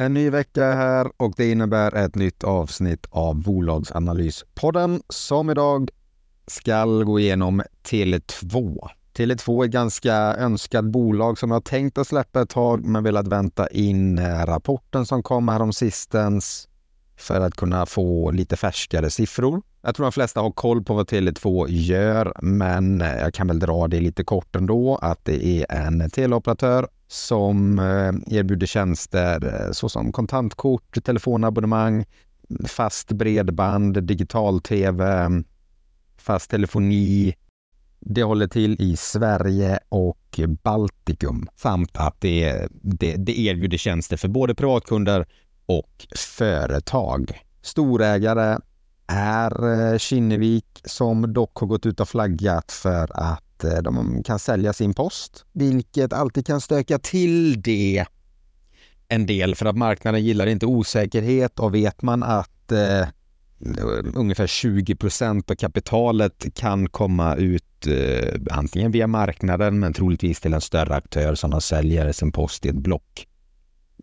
En ny vecka är här och det innebär ett nytt avsnitt av Bolagsanalyspodden som idag ska gå igenom Tele2. Tele2 är ett ganska önskat bolag som jag tänkt att släppa ett tag men velat vänta in rapporten som kom häromsistens för att kunna få lite färskare siffror. Jag tror de flesta har koll på vad Tele2 gör, men jag kan väl dra det lite kort ändå att det är en teleoperatör som eh, erbjuder tjänster eh, såsom kontantkort, telefonabonnemang, fast bredband, digital-tv, fast telefoni. Det håller till i Sverige och Baltikum samt att det, det, det erbjuder tjänster för både privatkunder och företag. Storägare är eh, Kinnevik som dock har gått ut och flaggat för att Eh, de kan sälja sin post, vilket alltid kan stöka till det en del för att marknaden gillar inte osäkerhet och vet man att eh, ungefär 20 procent av kapitalet kan komma ut eh, antingen via marknaden men troligtvis till en större aktör som de säljer sin post i ett block.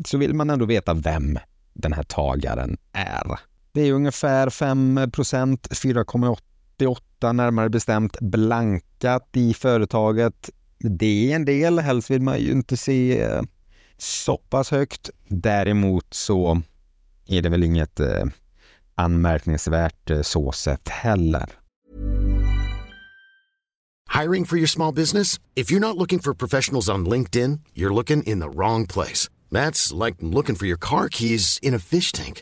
Så vill man ändå veta vem den här tagaren är. Det är ungefär 5 procent, 4,88 närmare bestämt blankat i företaget. Det är en del, helst vill man ju inte se eh, så pass högt. Däremot så är det väl inget eh, anmärkningsvärt eh, så sett heller. Hiring for your small business? If you're not looking for professionals on LinkedIn, you're looking in the wrong place. That's like looking for your car keys in a fish tank.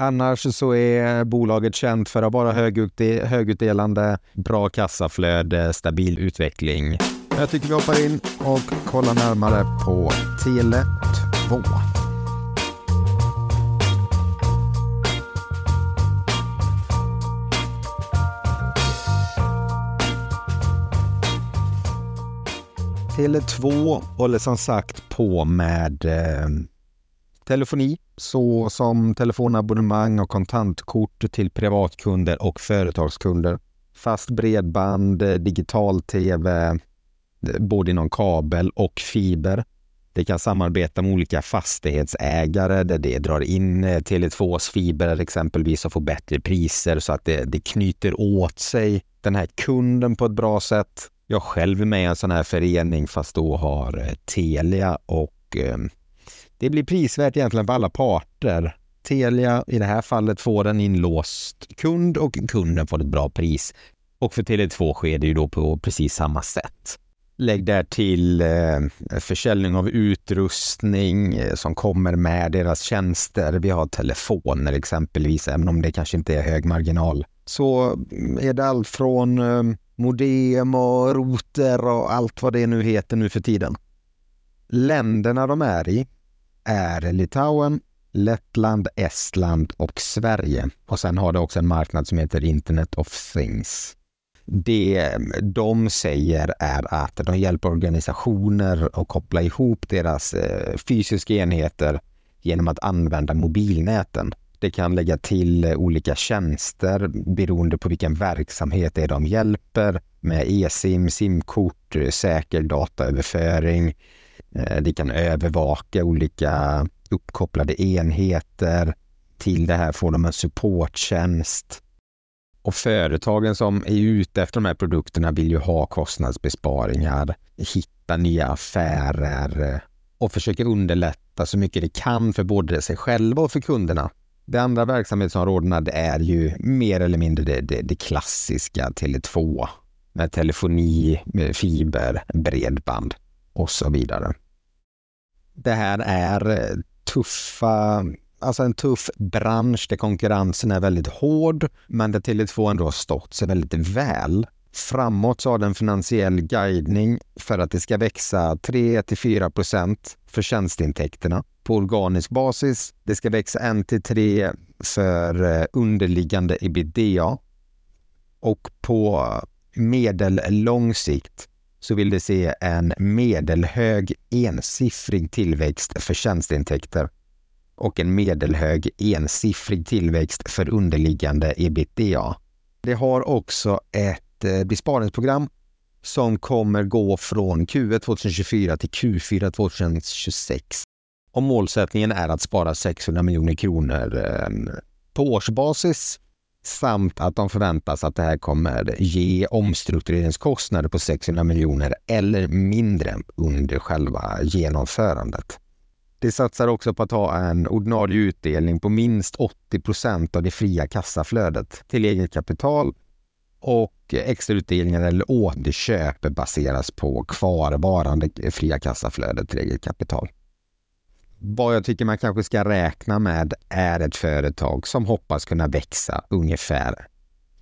Annars så är bolaget känt för att vara högutdelande, bra kassaflöde, stabil utveckling. Jag tycker vi hoppar in och kollar närmare på Tele2. Tele2 håller som sagt på med eh, telefoni så som telefonabonnemang och kontantkort till privatkunder och företagskunder. Fast bredband, eh, digital-tv, både inom kabel och fiber. Det kan samarbeta med olika fastighetsägare där det drar in eh, Tele2s fiber exempelvis och får bättre priser så att det, det knyter åt sig den här kunden på ett bra sätt. Jag själv är med i en sån här förening fast då har eh, Telia och eh, det blir prisvärt egentligen för alla parter. Telia i det här fallet får en inlåst kund och kunden får ett bra pris. Och för Tele2 sker det ju då på precis samma sätt. Lägg där till eh, försäljning av utrustning eh, som kommer med deras tjänster. Vi har telefoner exempelvis, även om det kanske inte är hög marginal. Så mm, är det allt från eh, modem och router och allt vad det nu heter nu för tiden. Länderna de är i är Litauen, Lettland, Estland och Sverige. Och sen har det också en marknad som heter Internet of Things. Det de säger är att de hjälper organisationer att koppla ihop deras eh, fysiska enheter genom att använda mobilnäten. Det kan lägga till eh, olika tjänster beroende på vilken verksamhet det är de hjälper med e-sim, simkort, eh, säker dataöverföring. Eh, det kan övervaka olika uppkopplade enheter. Till det här får de en supporttjänst. Och företagen som är ute efter de här produkterna vill ju ha kostnadsbesparingar, hitta nya affärer eh, och försöker underlätta så mycket det kan för både sig själva och för kunderna. De andra verksamhetsområdena det är ju mer eller mindre det, det, det klassiska Tele2 med telefoni, med fiber, bredband och så vidare. Det här är eh, tuffa alltså en tuff bransch där konkurrensen är väldigt hård, men där Tele2 ändå har stått sig väldigt väl. Framåt så har den finansiell guidning för att det ska växa 3-4 procent för tjänsteintäkterna på organisk basis. Det ska växa 1 3 för eh, underliggande ebitda. Och på medellång sikt så vill de se en medelhög ensiffrig tillväxt för tjänsteintäkter och en medelhög ensiffrig tillväxt för underliggande ebitda. Det har också ett eh, besparingsprogram som kommer gå från Q1 2024 till Q4 2026. Och målsättningen är att spara 600 miljoner kronor eh, på årsbasis samt att de förväntas att det här kommer ge omstruktureringskostnader på 600 miljoner eller mindre under själva genomförandet. Det satsar också på att ha en ordinarie utdelning på minst 80 procent av det fria kassaflödet till eget kapital och extrautdelningar eller återköp baseras på kvarvarande fria kassaflödet till eget kapital. Vad jag tycker man kanske ska räkna med är ett företag som hoppas kunna växa ungefär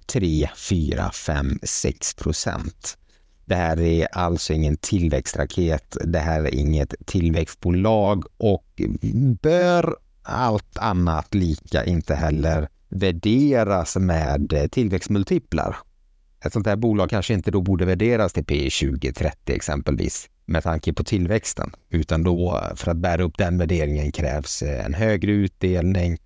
3, 4, 5, 6 procent det här är alltså ingen tillväxtraket. Det här är inget tillväxtbolag och bör allt annat lika inte heller värderas med tillväxtmultiplar. Ett sånt här bolag kanske inte då borde värderas till P 20-30 exempelvis med tanke på tillväxten, utan då för att bära upp den värderingen krävs eh, en högre utdelning,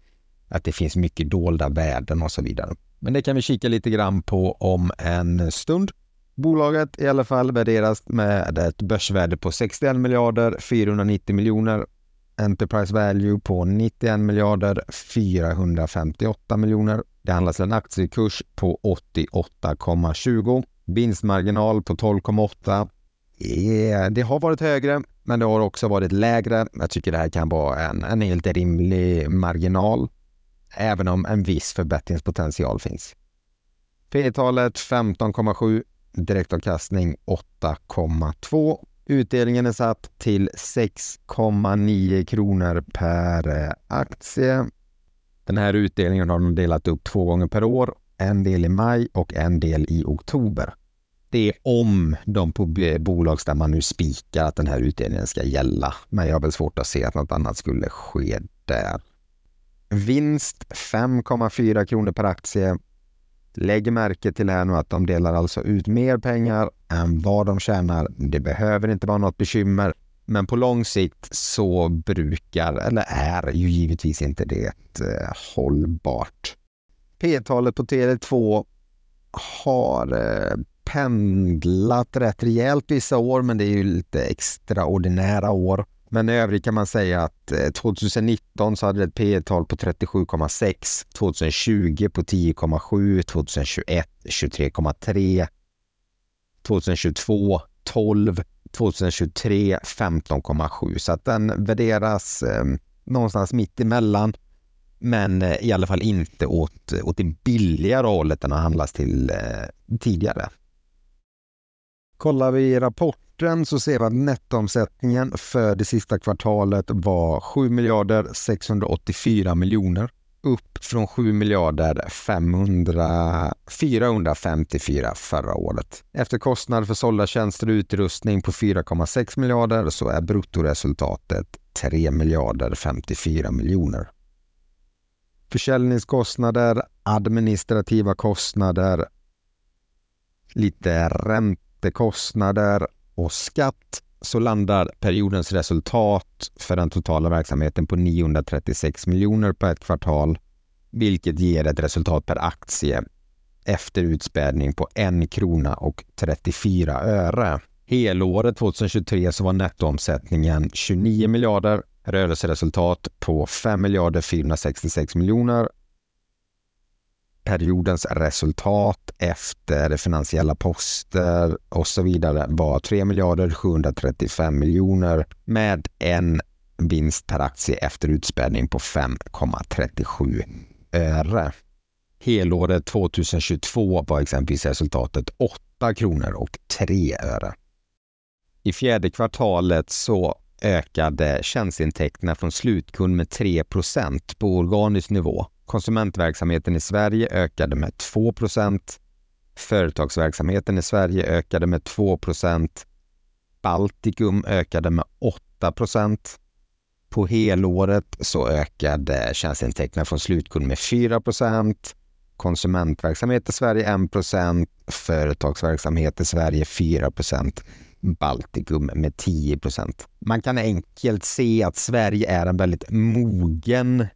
att det finns mycket dolda värden och så vidare. Men det kan vi kika lite grann på om en stund. Bolaget i alla fall värderas med ett börsvärde på 61 miljarder 490 miljoner. Enterprise value på 91 miljarder 458 miljoner. Det handlas till en aktiekurs på 88,20. Vinstmarginal på 12,8. Det har varit högre, men det har också varit lägre. Jag tycker det här kan vara en, en helt rimlig marginal, även om en viss förbättringspotential finns. P-talet 15,7 direktavkastning 8,2. Utdelningen är satt till 6,9 kronor per eh, aktie. Den här utdelningen har de delat upp två gånger per år. En del i maj och en del i oktober. Det är om de på bolagsstämman nu spikar att den här utdelningen ska gälla. Men jag har väl svårt att se att något annat skulle ske där. Vinst 5,4 kronor per aktie Lägg märke till här nu att de delar alltså ut mer pengar än vad de tjänar. Det behöver inte vara något bekymmer. Men på lång sikt så brukar, eller är ju givetvis inte det eh, hållbart. P-talet på Tele2 har eh, pendlat rätt rejält vissa år, men det är ju lite extraordinära år. Men i övrigt kan man säga att eh, 2019 så hade det ett P tal på 37,6, 2020 på 10,7, 2021 23,3, 2022 12, 2023 15,7 så att den värderas eh, någonstans mitt emellan. Men eh, i alla fall inte åt, åt det billigare hållet den har handlats till eh, tidigare. Kollar vi i rapporten så ser vi att nettoomsättningen för det sista kvartalet var 7 miljarder 684 miljoner upp från 7 miljarder 500, 454 förra året. Efter kostnad för sålda tjänster och utrustning på 4,6 miljarder så är bruttoresultatet 3 miljarder 54 miljoner. Försäljningskostnader, administrativa kostnader, lite ränta räntekostnader och skatt så landar periodens resultat för den totala verksamheten på 936 miljoner på ett kvartal vilket ger ett resultat per aktie efter utspädning på 1 krona och 34 öre. Helåret 2023 så var nettoomsättningen 29 miljarder, rörelseresultat på 5 miljarder 466 miljoner. Periodens resultat efter finansiella poster och så vidare var 3 miljarder 735 miljoner med en vinst per aktie efter utspädning på 5,37 öre. Helåret 2022 var exempelvis resultatet 8 kronor och 3 öre. I fjärde kvartalet så ökade tjänsteintäkterna från slutkund med 3% på organisk nivå. Konsumentverksamheten i Sverige ökade med 2% Företagsverksamheten i Sverige ökade med 2% Baltikum ökade med 8% På helåret så ökade tjänsteintäkterna från slutkund med 4% konsumentverksamhet i Sverige 1% företagsverksamhet i Sverige 4% Baltikum med 10% Man kan enkelt se att Sverige är en väldigt mogen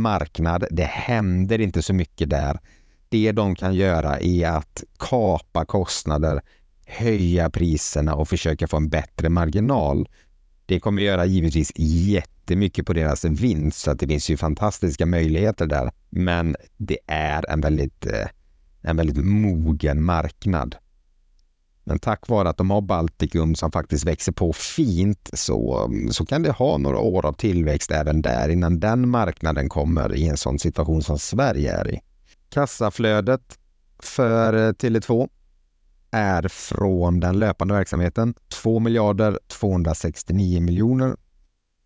marknad. Det händer inte så mycket där. Det de kan göra är att kapa kostnader, höja priserna och försöka få en bättre marginal. Det kommer göra givetvis jättemycket på deras vinst så att det finns ju fantastiska möjligheter där. Men det är en väldigt, eh, en väldigt mogen marknad. Men tack vare att de har Baltikum som faktiskt växer på fint så, så kan det ha några år av tillväxt även där innan den marknaden kommer i en sån situation som Sverige är i. Kassaflödet för eh, Tele2 är från den löpande verksamheten 2 miljarder 269 miljoner.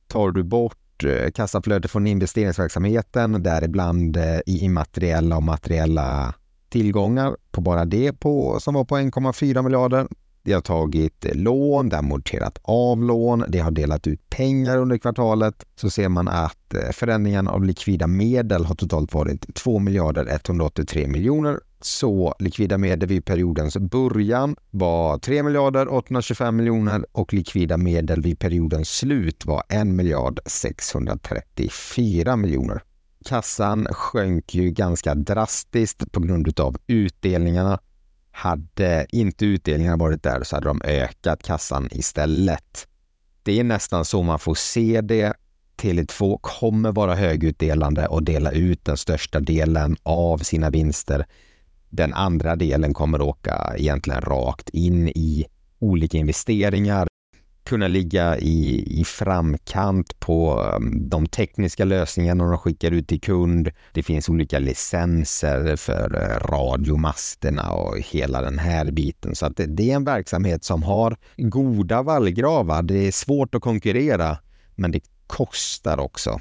Tar du bort eh, kassaflödet från investeringsverksamheten, däribland eh, i immateriella och materiella tillgångar på bara det på, som var på 1,4 miljarder. Det har tagit eh, lån, det har amorterat av lån, det har delat ut pengar under kvartalet. Så ser man att eh, förändringen av likvida medel har totalt varit 2 miljarder 183 miljoner. Så likvida medel vid periodens början var 3 miljarder 825 miljoner och likvida medel vid periodens slut var 1 miljard 634 miljoner kassan sjönk ju ganska drastiskt på grund av utdelningarna. Hade inte utdelningarna varit där så hade de ökat kassan istället. Det är nästan så man får se det. Tele2 kommer vara högutdelande och dela ut den största delen av sina vinster. Den andra delen kommer åka egentligen rakt in i olika investeringar kunna ligga i, i framkant på um, de tekniska lösningarna de skickar ut till kund. Det finns olika licenser för uh, radiomasterna och hela den här biten. Så att det, det är en verksamhet som har goda vallgravar. Det är svårt att konkurrera, men det kostar också.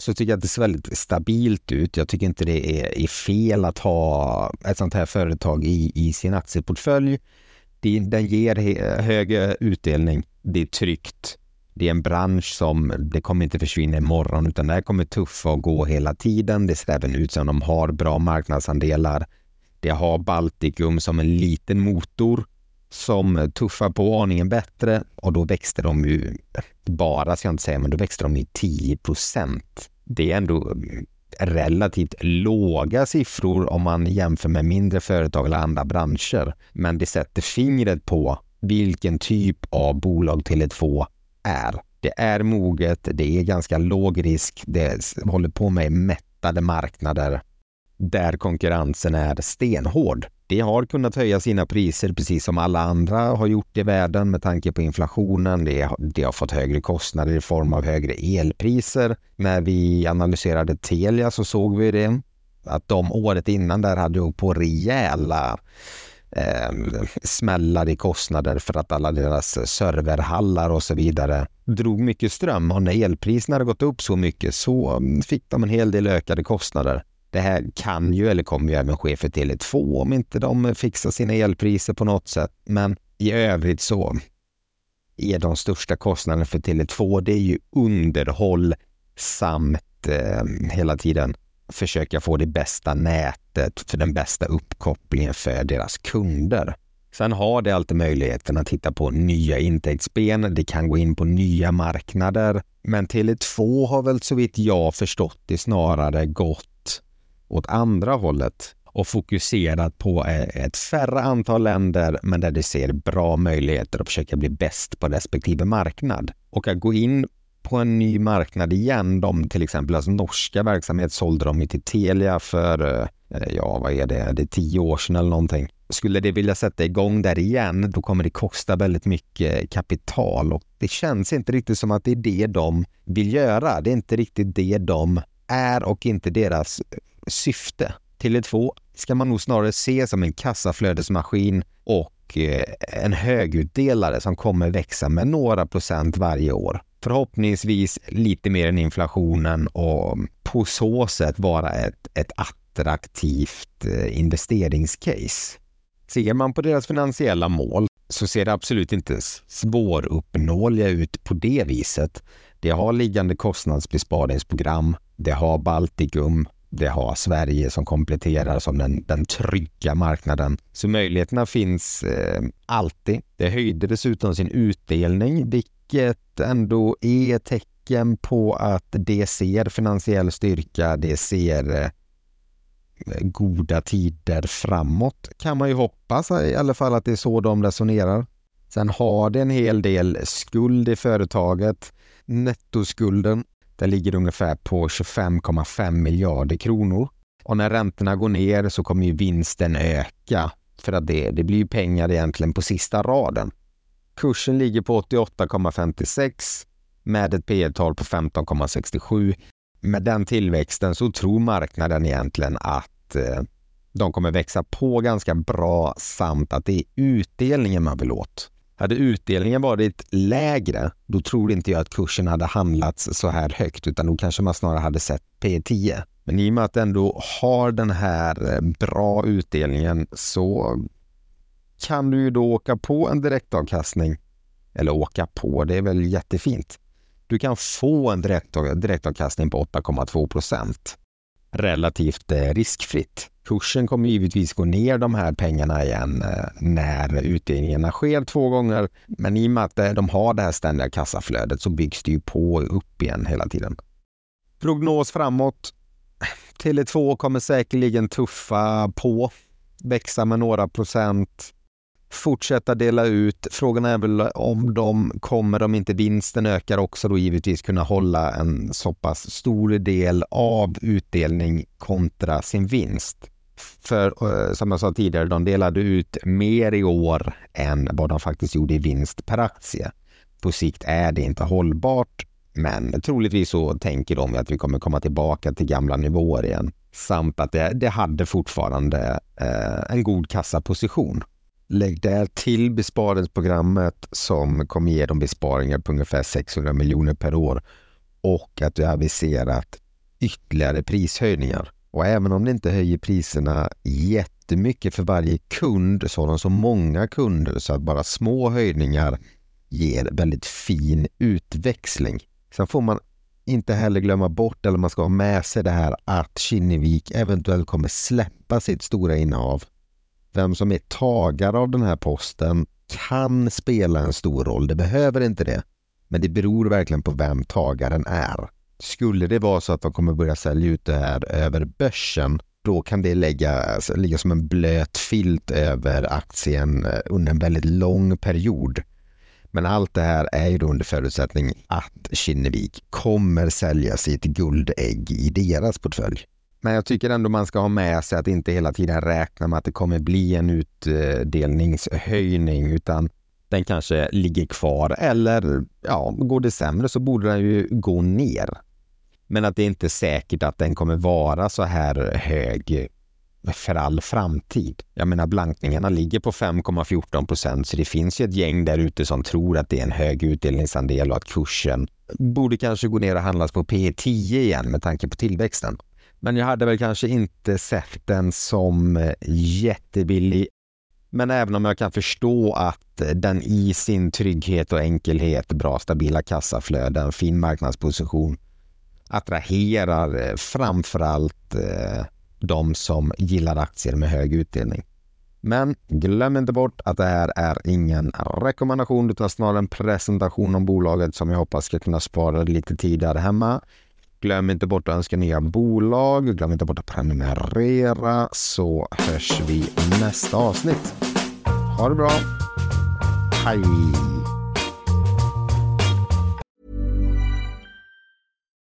så tycker jag att det ser väldigt stabilt ut. Jag tycker inte det är, är fel att ha ett sånt här företag i, i sin aktieportfölj. Det, den ger högre utdelning. Det är tryggt. Det är en bransch som det kommer inte försvinna imorgon utan det här kommer tuffa och gå hela tiden. Det ser även ut som de har bra marknadsandelar. Det har Baltikum som en liten motor som tuffar på aningen bättre och då växte de ju, bara ska jag inte säga, men då växte de ju 10 procent. Det är ändå relativt låga siffror om man jämför med mindre företag eller andra branscher. Men det sätter fingret på vilken typ av bolag Tele2 är. Det är moget, det är ganska låg risk, det håller på med mättade marknader där konkurrensen är stenhård. Det har kunnat höja sina priser precis som alla andra har gjort i världen med tanke på inflationen. Det, det har fått högre kostnader i form av högre elpriser. När vi analyserade Telia så såg vi det att de året innan där hade åkt på rejäla eh, smällar i kostnader för att alla deras serverhallar och så vidare drog mycket ström och när elpriserna hade gått upp så mycket så fick de en hel del ökade kostnader. Det här kan ju eller kommer ju även ske för Tele2 om inte de fixar sina elpriser på något sätt. Men i övrigt så är de största kostnaderna för Tele2 det är ju underhåll samt eh, hela tiden försöka få det bästa nätet för den bästa uppkopplingen för deras kunder. Sen har det alltid möjligheten att titta på nya intäktsben. Det kan gå in på nya marknader. Men Tele2 har väl så vitt jag förstått det snarare gått åt andra hållet och fokuserat på eh, ett färre antal länder men där de ser bra möjligheter att försöka bli bäst på respektive marknad. Och att gå in på en ny marknad igen, de till exempel alltså norska verksamhet sålde de till Telia för, eh, ja vad är det, det är tio år sedan eller någonting. Skulle det vilja sätta igång där igen, då kommer det kosta väldigt mycket kapital och det känns inte riktigt som att det är det de vill göra. Det är inte riktigt det de är och inte deras syfte. Tele2 ska man nog snarare se som en kassaflödesmaskin och eh, en högutdelare som kommer växa med några procent varje år. Förhoppningsvis lite mer än inflationen och på så sätt vara ett, ett attraktivt eh, investeringscase. Ser man på deras finansiella mål så ser det absolut inte svåruppnåeliga ut på det viset. Det har liggande kostnadsbesparingsprogram, det har Baltikum, det har Sverige som kompletterar som den, den trygga marknaden. Så möjligheterna finns eh, alltid. Det höjde dessutom sin utdelning, vilket ändå är ett tecken på att det ser finansiell styrka, det ser eh, goda tider framåt kan man ju hoppas i alla fall att det är så de resonerar. Sen har det en hel del skuld i företaget. Nettoskulden den ligger ungefär på 25,5 miljarder kronor. Och när räntorna går ner så kommer ju vinsten öka för att det, det blir pengar egentligen på sista raden. Kursen ligger på 88,56 med ett P tal på 15,67. Med den tillväxten så tror marknaden egentligen att eh, de kommer växa på ganska bra samt att det är utdelningen man vill åt. Hade utdelningen varit lägre, då tror inte jag att kursen hade handlats så här högt, utan då kanske man snarare hade sett P10. Men i och med att den ändå har den här eh, bra utdelningen så kan du ju då åka på en direktavkastning. Eller åka på, det är väl jättefint. Du kan få en direktavkastning på 8,2 procent relativt eh, riskfritt. Kursen kommer givetvis gå ner de här pengarna igen eh, när utdelningarna sker två gånger. Men i och med att eh, de har det här ständiga kassaflödet så byggs det ju på upp igen hela tiden. Prognos framåt. Tele2 kommer säkerligen tuffa på, växa med några procent fortsätta dela ut. Frågan är väl om de kommer, om inte vinsten ökar också då givetvis kunna hålla en så pass stor del av utdelning kontra sin vinst. För eh, som jag sa tidigare, de delade ut mer i år än vad de faktiskt gjorde i vinst per aktie. På sikt är det inte hållbart, men troligtvis så tänker de att vi kommer komma tillbaka till gamla nivåer igen. Samt att det, det hade fortfarande eh, en god kassaposition. Lägg där till besparingsprogrammet som kommer ge dem besparingar på ungefär 600 miljoner per år och att du aviserat ytterligare prishöjningar. Och även om det inte höjer priserna jättemycket för varje kund så har de så många kunder så att bara små höjningar ger väldigt fin utväxling. Sen får man inte heller glömma bort, eller man ska ha med sig det här att Kinnevik eventuellt kommer släppa sitt stora innehav vem som är tagare av den här posten kan spela en stor roll. Det behöver inte det. Men det beror verkligen på vem tagaren är. Skulle det vara så att de kommer börja sälja ut det här över börsen, då kan det lägga, ligga som en blöt filt över aktien eh, under en väldigt lång period. Men allt det här är ju då under förutsättning att Kinnevik kommer sälja sitt guldägg i deras portfölj. Men jag tycker ändå man ska ha med sig att inte hela tiden räkna med att det kommer bli en utdelningshöjning utan den kanske ligger kvar eller ja, går det sämre så borde den ju gå ner. Men att det inte är säkert att den kommer vara så här hög för all framtid. Jag menar blankningarna ligger på 5,14 procent så det finns ju ett gäng där ute som tror att det är en hög utdelningsandel och att kursen borde kanske gå ner och handlas på P 10 igen med tanke på tillväxten. Men jag hade väl kanske inte sett den som eh, jättebillig. Men även om jag kan förstå att eh, den i sin trygghet och enkelhet, bra stabila kassaflöden, fin marknadsposition attraherar eh, framförallt eh, de som gillar aktier med hög utdelning. Men glöm inte bort att det här är ingen rekommendation utan snarare en presentation om bolaget som jag hoppas ska kunna spara lite tid där hemma. Glöm inte bort att önska nya bolag. Glöm inte bort att prenumerera så hörs vi nästa avsnitt. Ha det bra. Hej!